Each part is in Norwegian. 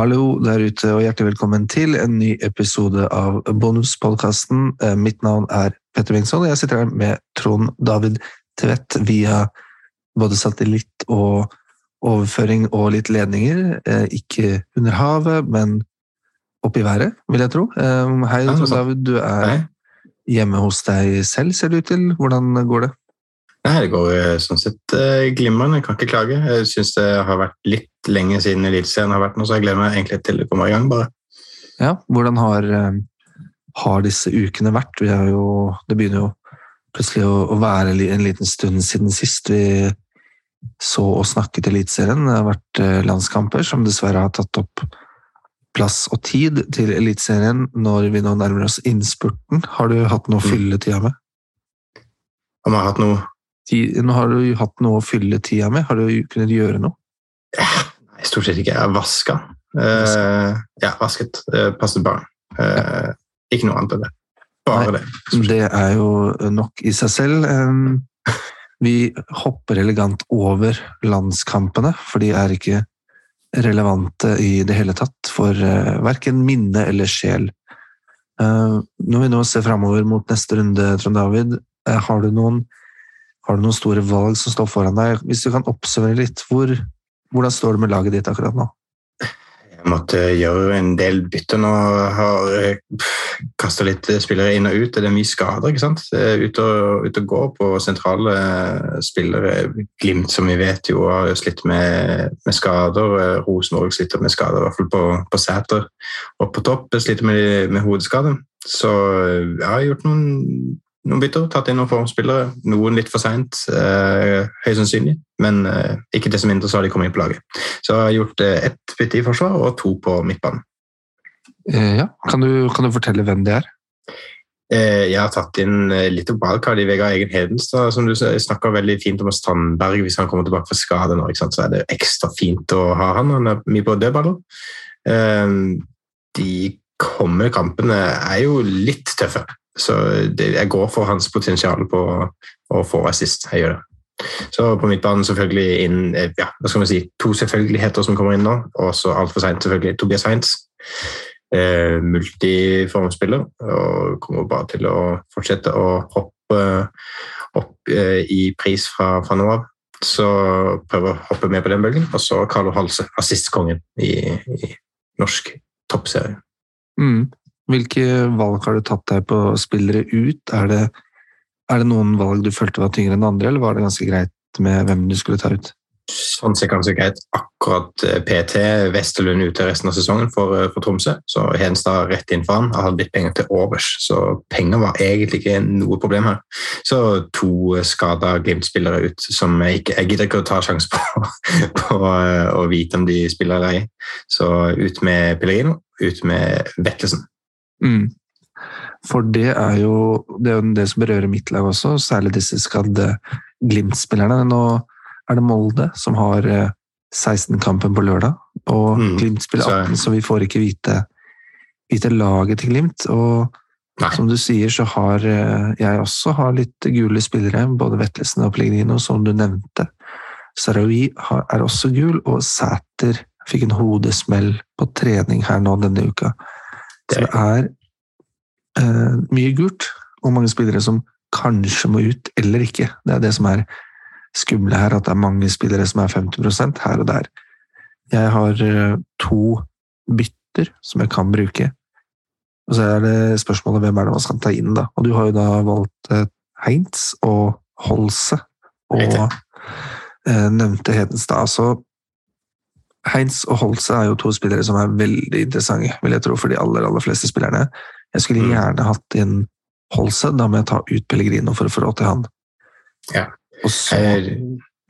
Hallo der ute, og hjertelig velkommen til en ny episode av Bonuspodkasten. Eh, mitt navn er Petter Bengtsson, og jeg sitter her med Trond David Tvedt via både satellitt og overføring og litt ledninger. Eh, ikke under havet, men oppe i været, vil jeg tro. Eh, hei, Trond David. Du er hjemme hos deg selv, ser det ut til. Hvordan går det? Nei, Det går eh, sånn sett uh, glimrende, jeg kan ikke klage. Jeg syns det har vært litt lenge siden Eliteserien har vært nå, så jeg gleder meg egentlig til det kommer i gang. bare. Ja, Hvordan har, uh, har disse ukene vært? Jo, det begynner jo plutselig å, være en liten stund siden sist vi så og snakket Eliteserien. Det har vært landskamper som dessverre har tatt opp plass og tid til Eliteserien når vi nå nærmer oss innspurten. Har du hatt noe å mm. fylle tida med? Om jeg har hatt noe nå har du hatt noe å fylle tida med. Har du kunnet gjøre noe? Nei, stort sett ikke. Jeg har vaska. Uh, ja, vasket. Uh, passet barn. Uh, ikke noe annet enn det. Bare Nei, det. Det er jo nok i seg selv. Um, vi hopper elegant over landskampene, for de er ikke relevante i det hele tatt for uh, verken minne eller sjel. Uh, når vi nå ser framover mot neste runde, Trond David, har du noen har du noen store valg som står foran deg? Hvis du kan oppsummere litt, hvor, hvordan står det med laget ditt akkurat nå? Jeg måtte gjøre en del bytter nå. Har eh, kasta litt spillere inn og ut. Det er mye skader. ikke sant? Ute og, ut og gå på sentrale spillere. Glimt, som vi vet jo har slitt med, med skader. Rosenborg sliter med skader, i hvert fall på, på Sæter. Og på topp sliter med, med hodeskade. Så jeg har gjort noen noen bytter, tatt inn noen formspillere. Noen litt for seint, eh, høyst sannsynlig, men eh, ikke desto mindre så har de kommet inn på laget. Så jeg har gjort eh, ett bytte i forsvar og to på midtbanen. Eh, ja, kan du, kan du, fortelle hvem det er? Eh, jeg har tatt inn eh, litt wildcard i Vegard Egen Hedenstad. som du snakker veldig fint om Strandberg hvis han kommer tilbake fra skade nå. Så er det ekstra fint å ha han. Han er mye på dødballer. De kommende kampene er jo litt tøffe. Så det, jeg går for hans potensial på å få assist. Jeg gjør det. Så på midtbanen selvfølgelig inn eh, ja, hva skal man si, to selvfølgeligheter som kommer inn nå. Og så altfor seint selvfølgelig Tobias Heinz. Eh, multiformspiller og kommer bare til å fortsette å hoppe opp eh, i pris fra, fra nå av. Så prøver å hoppe med på den bølgen. Og så Carlo Halse, assistkongen i, i norsk toppserie. Mm. Hvilke valg har du tatt deg på spillere ut? Er det, er det noen valg du følte var tyngre enn andre, eller var det ganske greit med hvem du skulle ta ut? Sånn sett ganske greit. Akkurat eh, PT Vesterlund ute resten av sesongen for, eh, for Tromsø. Så Hedenstad rett inn for han. Jeg hadde litt penger til overs, så penger var egentlig ikke noe problem her. Så to skada Glimt-spillere ut som jeg ikke Jeg gidder ikke å ta sjanse på, på eh, å vite om de spiller eller ei. Så ut med Pellerino, ut med Vetlesen. Mm. For det er jo det, er det som berører mitt lag også, særlig disse skadde Glimt-spillerne. Nå er det Molde som har 16-kampen eh, på lørdag, og mm. Glimt spiller 18, så vi får ikke vite, vite laget til Glimt. Og Nei. som du sier, så har eh, jeg også har litt gule spillere, både Vetlesen og Pellegrino, som du nevnte. Sarawi er også gul, og Sæter fikk en hodesmell på trening her nå denne uka. Så det er uh, mye gult, og mange spillere som kanskje må ut, eller ikke. Det er det som er skumle her, at det er mange spillere som er 50% her og der. Jeg har uh, to bytter som jeg kan bruke. Og så er det spørsmålet hvem er det man skal ta inn, da. Og du har jo da valgt uh, Heinz og Holse og nevnte Hedenstad. Så Heinz og Holse er jo to spillere som er veldig interessante, vil jeg tro, for de aller, aller fleste spillerne. Jeg skulle mm. gjerne hatt inn Holse, da må jeg ta ut Pellegrino for å få råd til han. Ja. Så,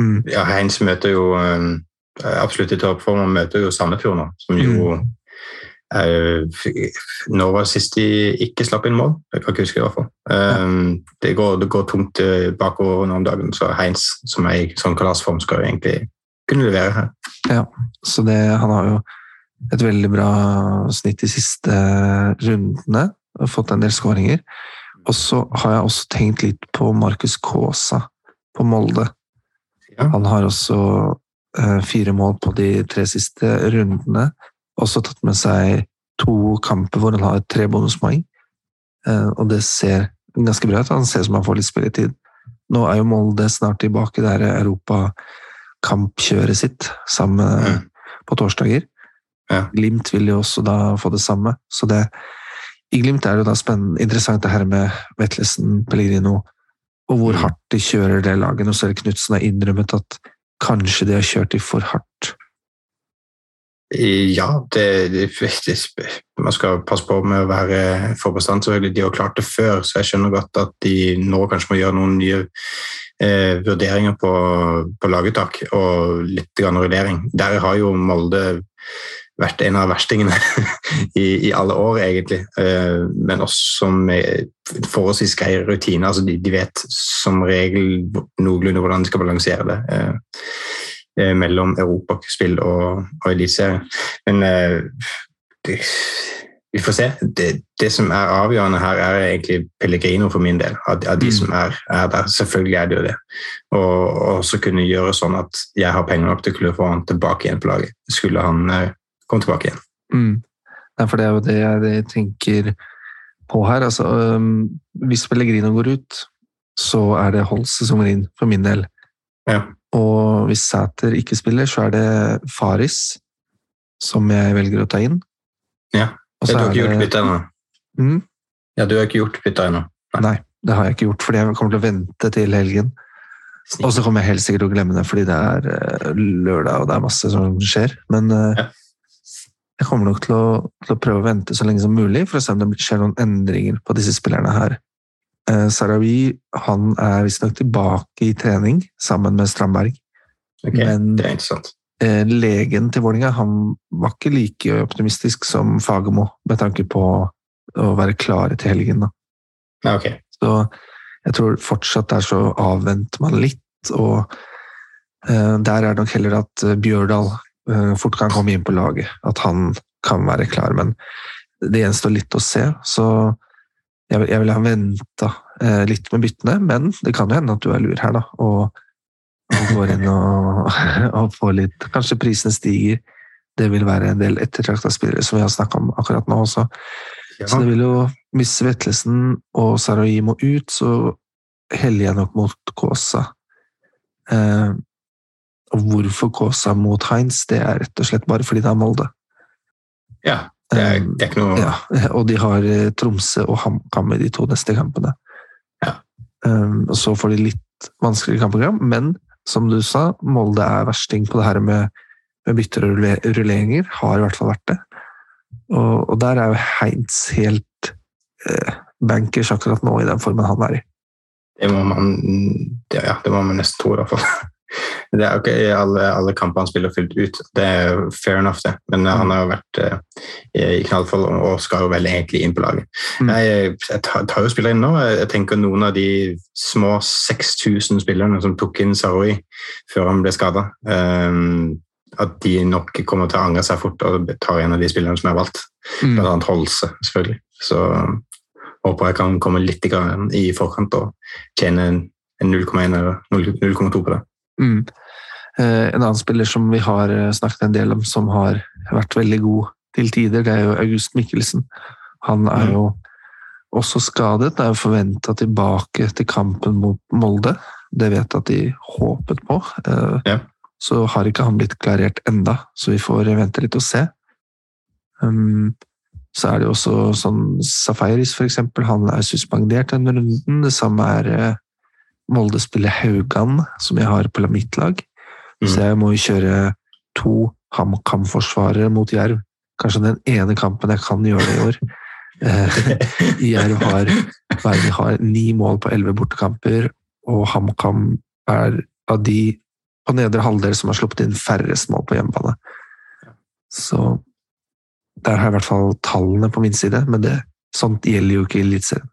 mm. ja Heinz møter jo um, absolutt i toppform, og møter jo Sandefjord nå, som jo mm. Uh, når var sist de ikke slapp inn mål? Jeg kan ikke huske i hvert fall. Um, det, går, det, går, tungt bakover nå om dagen, så Heins, som er i sånn kalasform, skal jo egentlig kunne levere her. Ja, så det, han har jo et veldig bra snitt de siste rundene. og Fått en del skåringer. Og så har jeg også tenkt litt på Markus Kaasa på Molde. Ja. Han har også eh, fire mål på de tre siste rundene. også tatt med seg to kamper hvor han har tre bonuspoeng. Eh, og det ser ganske bra ut. Han ser ut som han får litt spilletid. Nå er jo Molde snart tilbake i det her europakampkjøret sitt sammen Mm. på torsdager. Ja. Glimt vil jo også da få det samme. Så det, I Glimt er det jo da spennende, interessant det her med Vetlesen, Pellegrino, og hvor Mm. hardt de kjører det laget. Nå ser Knutsen har innrømmet at kanskje de har kjørt de for hardt. Ja, det, det, det, man skal passe på med å være for bestandig. selvfølgelig. De har klart det før, så jeg skjønner godt at de nå kanskje må gjøre noen nye eh, vurderinger på, på laguttak og litt grann rullering. Der har jo Molde vært en av verstingene i, i alle år, egentlig. Eh, men også med forholdsvis greie rutiner. Altså de, de vet som regel noenlunde hvordan de skal balansere det. Eh, eh, mellom europaspill og, og eliteserie. Men eh, vi får se. Det, det, som er avgjørende her, er egentlig Pellegrino for min del. Av, av de Mm. som er, er der. Selvfølgelig er det jo det. Og og også kunne gjøre sånn at jeg har penger nok til å kunne få han tilbake igjen på laget. Skulle han eh, komme tilbake igjen. Mm. Ja, for det er jo det jeg tenker på her. Altså, øhm, hvis Pellegrino går ut, så er det Holse som går inn, for min del. Ja. Og hvis Sæter ikke spiller, så er det Faris som jeg velger å ta inn. Ja. Du har ikke gjort bytta ennå? mm, Ja, du har ikke gjort bytte ennå? Nei, det har jeg ikke gjort, fordi jeg kommer til å vente til helgen. Og så kommer jeg helt sikkert til å glemme det, fordi det er eh, lørdag og det er masse som skjer. Men eh, Ja. jeg kommer nok til å, til å prøve å vente så lenge som mulig, for å se om det skjer noen endringer på disse spillerne her. Eh, Sarawi han er visstnok tilbake i trening sammen med Strandberg, Ok, men Det er interessant. Eh, legen til Vålinga han var ikke like optimistisk som Fagermo med tanke på å være klare til helgen. da. Okay. Så jeg tror fortsatt der så avventer man litt, og eh, der er det nok heller at eh, Bjørdal fort kan komme inn på laget. At han kan være klar, men det gjenstår litt å se. Så jeg, jeg ville ha venta litt med byttene, men det kan jo hende at du er lur her, da. Og, og går inn og, og får litt Kanskje prisene stiger. Det vil være en del ettertrakta spillere som vi har snakka om akkurat nå også. Ja. Så det vil jo, hvis Vetlesen og Sarai må ut, så heller jeg nok mot Kåsa. Eh, og hvorfor Kåsa mot Heinz, det er rett og slett bare fordi det er Molde. ja det, er, det er ikke noe Ja, og de har eh, Tromsø og HamKam i de to neste kampene. Ja. Um, så får de litt vanskeligere kampprogram, men som du sa, Molde er versting på det her med, med bytter og rulleringer. Har i hvert fall vært det. Og, og der er jo Heinz helt eh, bankers akkurat nå, i den formen han er i. Det må man, det, ja, det må man nesten tro, i hvert fall. Det er jo ikke i alle, alle kamper han spiller fullt ut. Det er fair enough, det. Men mm. han har jo vært eh, i knallfall og skal jo vel egentlig inn på laget. Mm. Jeg, jeg tar, jo spillere inn nå. Jeg tenker noen av de små 6000 spillerne som tok inn Saroi før han ble skada, at de nok kommer til å angre seg fort og tar en av de spillerne som er valgt. Mm. Blant annet Holse, selvfølgelig. Så håper jeg kan komme litt i forkant og tjene en en 0,1 eller 0,2 på det. Mm. Eh, en annen spiller som vi har eh, snakket en del om, som har vært veldig god til tider, det er jo August Mikkelsen. Han er Mm. jo også skadet, Det er jo forventa tilbake til kampen mot Molde. Det vet jeg at de håpet på. Eh, Ja. Så har ikke han blitt klarert enda, så vi får vente litt og se. Um, så er det jo også sånn Safaris, for eksempel. Han er suspendert denne runden. Det samme er Molde-spiller Haugan, som jeg har på mitt lag. Mm. Så jeg må jo kjøre to HamKam-forsvarere mot Jerv. Kanskje den ene kampen jeg kan gjøre det i år. Eh, Jerv har, har ni mål på elleve bortekamper, og HamKam er av de på nedre halvdel som har sluppet inn færrest mål på hjemmebane. Så der har jeg i hvert fall tallene på min side, men det, sånt gjelder jo ikke i Eliteserien.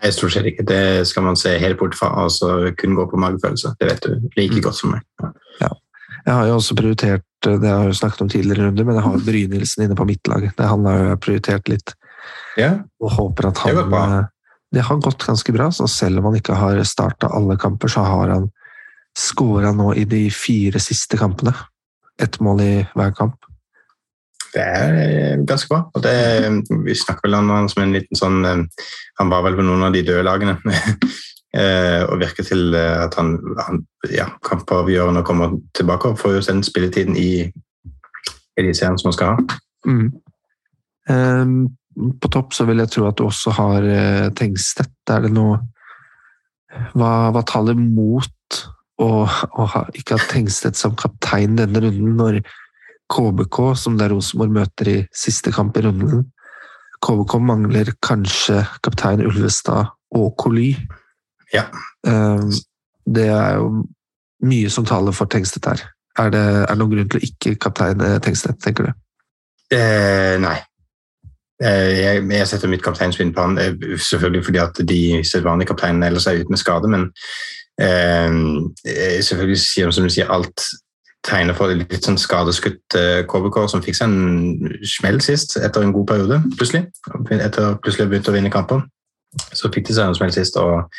Nei, stort sett ikke. Det skal man se helt bort fra, og så kun gå på magefølelse. Det vet du like Mm. godt som meg. Ja. Jeg har jo også prioritert, det har jeg jo snakket om tidligere runder, men jeg har Brynildsen inne på mitt lag. Det han har jeg prioritert litt, Ja. og håper at Det han eh, Det har gått ganske bra, så selv om han ikke har starta alle kamper, så har han skåra nå i de fire siste kampene. Ett mål i hver kamp. Det er ganske bra. og det, Vi snakker vel om han som en liten sånn Han var vel på noen av de døde lagene. og virker til at han, han ja, kampavgjørende kommer tilbake og får jo den spilletiden i Eliteserien som han skal ha. Mm. Um, på topp så vil jeg tro at du også har uh, Tengstedt. Er det noe hva, hva taler mot å, å ha, ikke ha Tengstedt som kaptein denne runden, når KBK, som det er Rosenborg møter i siste kamp i runden KBK mangler kanskje kaptein Ulvestad og Coly. Ja. Um, det er jo mye som taler for Tengstedt her. Er det, er det noen grunn til å ikke kapteine Tengstedt, tenker du? Eh, nei. Eh, jeg, jeg, setter mitt kapteinspinn på han, eh, selvfølgelig fordi at de sedvanlige kapteinene ellers er ute med skade, men eh, selvfølgelig sier som du sier, alt tegner for litt sånn skadeskutt eh, KBK som fikk seg en smell sist etter en god periode, plutselig. Etter plutselig å begynt å vinne kamper. Så fikk de seg en smell sist, og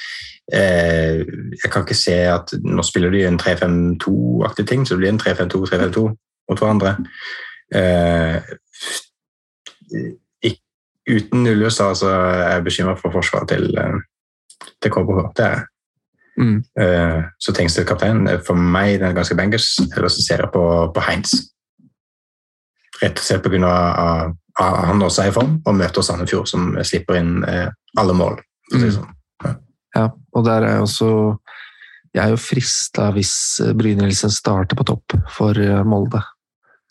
eh, jeg kan ikke se at Nå spiller de en 3-5-2-aktig ting, så det blir en 3-5-2-3-5-2 mot hverandre. Eh, uten Ullestad så er jeg bekymra for forsvaret til, eh, til KBH. Det er Mm. Uh, så Tengsted kaptein for meg den er ganske bangers. Eller så ser jeg på, på Heinz. Rett og slett pga. at han også er i form, og møter Sandefjord, som slipper inn uh, alle mål. Mm. Sånn. Ja. og der er jeg også Jeg er jo frista hvis Brynildsen starter på topp for Molde.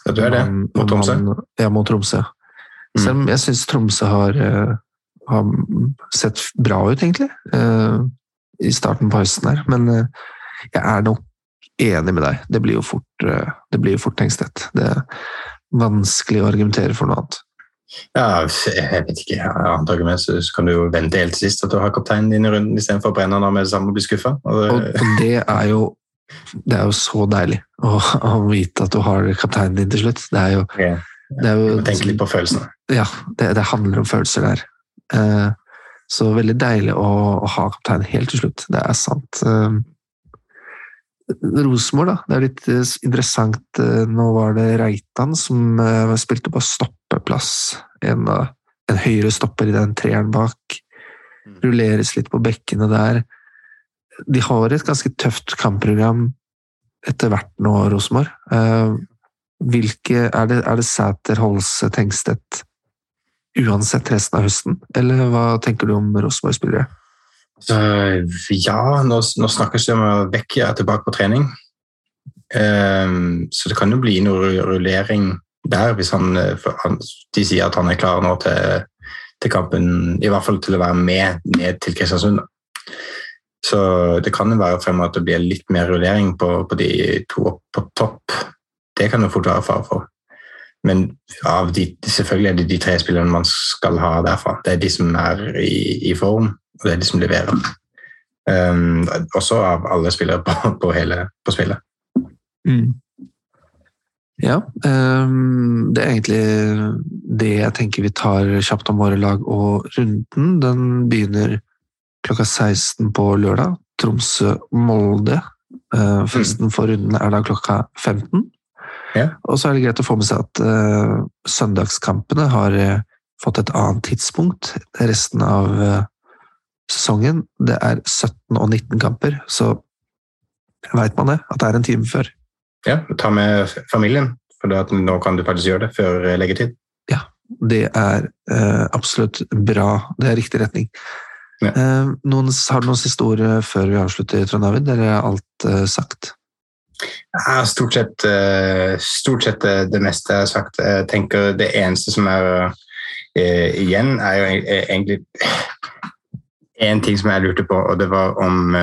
Ja, du er det? Mot Tromsø? Ja, mot Tromsø. Mm. Selv om jeg syns Tromsø har, uh, har, sett bra ut, egentlig, i starten på høsten her. Men jeg er nok enig med deg. Det blir jo fort, det blir jo fort Tengstedt. Det er vanskelig å argumentere for noe annet. Ja, jeg vet ikke. Argument så kan du jo vente helt til sist at du har kapteinen din i runden istedenfor å brenne han med det samme og bli skuffa. Og, og, det er jo det er jo så deilig å, å, vite at du har kapteinen din til slutt. Det er jo, det er jo Tenk litt på følelsene. Ja, det, det, handler om følelser der. Eh, så veldig deilig å, å, ha kapteinen helt til slutt. Det er sant. Eh, Rosenborg, da. Det er litt eh, interessant. Eh, nå var det Reitan som spilte på stoppeplass. En, en høyre stopper i den treeren bak. Mm. Rulleres litt på bekkene der. De har et ganske tøft kampprogram etter hvert nå, Rosenborg. Eh, hvilke, er det, er det Sæter, Holse, Tengstedt uansett resten av høsten, eller hva tenker du om Rosenborg-spillere? ja, nå, nå snakkes det om at bekke er tilbake på trening. Um, så det kan jo bli noe rullering der, hvis han, han, De sier at han er klar nå til, til, kampen, i hvert fall til å være med ned til Kristiansund. Så det kan jo være fremover at det blir litt mer rullering på, på de to opp på topp. Det kan jo fort være fare for. Men de, selvfølgelig er det de tre spillerne man skal ha derfra. Det er de som er i, i form, og det er de som leverer. Um, også av alle spillere på, på hele på spillet. Mm. Ja, um, det er egentlig det jeg tenker vi tar kjapt om våre lag. Og runden den begynner klokka 16 på lørdag. Tromsø-Molde. Uh, fristen mm. for runden er da klokka 15. Ja. Og så er det greit å få med seg at uh, søndagskampene har uh, fått et annet tidspunkt resten av uh, sesongen. Det er 17 og 19 kamper, så veit man det, at det er en time før. Ja, ta med familien, for nå kan du faktisk gjøre det før leggetid. Ja, det er absolutt bra. Det er riktig retning. Ja. Noen, har du noen siste ord før vi avslutter, Trond David? Eller er alt sagt? Ja, stort sett, eh, stort sett eh, det meste jeg har sagt. Jeg tenker Det eneste som er igjen, er jo egentlig én ting som jeg lurte på, og det var om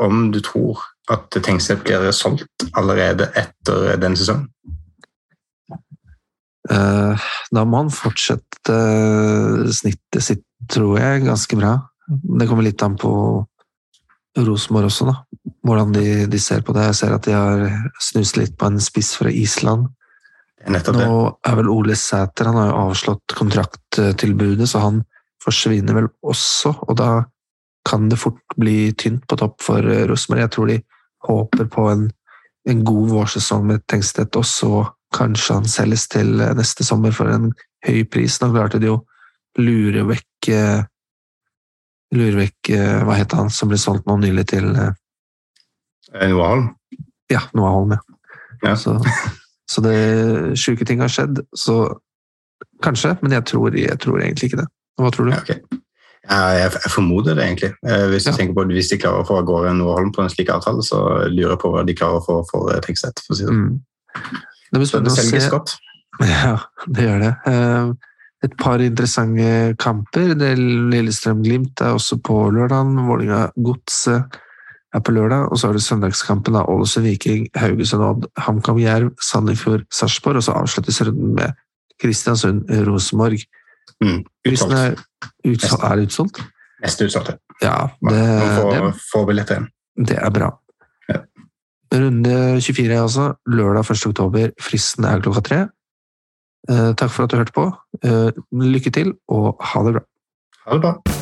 om du tror at Tengstedt blir solgt allerede etter denne sesongen? Uh, da må han fortsette snittet sitt, tror jeg, ganske bra. Det kommer litt an på Rosenborg også, da. Hvordan de, de, ser på det. Jeg ser at de har snust litt på en spiss fra Island. Nå er vel Ole Sæter Han har jo avslått kontrakttilbudet, så han forsvinner vel også. Og da kan det fort bli tynt på topp for Rosenborg. Jeg tror de håper på en, en god vårsesong med Tengstedt, og så kanskje han selges til neste sommer for en høy pris. Nå klarte de jo lure vekk eh, Lure vekk eh, Hva het han som ble solgt nå nylig til eh, Noah Holm? Ja, Noah Holm, ja. Ja. Så, så det sjuke ting har skjedd. Så kanskje, men jeg tror, jeg tror egentlig ikke det. Hva tror du? Ja, ok. Ja, jeg, formoder det egentlig. Eh, Hvis Ja. på hvis de klarer å få av gårde Noah Holm på en slik avtale, så lurer jeg på hva de klarer å få for eh, Tenkstedt. For å si det. Mm. Det blir spennende å selges se. godt. Ja, det gjør det. Eh, Et par interessante kamper. Lillestrøm-Glimt er også på lørdag. Vålerenga-Godset er på lørdag. Og så er det søndagskampen av Ålesund-Viking, Haugesund-Odd, HamKam-Jerv, Sandefjord-Sarpsborg. Og så avsluttes runden med Kristiansund-Rosenborg. Mm. Utsolgt. er, utsolgt, er det utsolgt? Neste utsolgte. Ja, det, Noen får, billetter igjen. det er bra. Ja. Runde 24 er altså lørdag 1. oktober. Fristen er klokka tre. Eh, takk for at du hørte på. Eh, lykke til, og ha det bra. Ha det bra.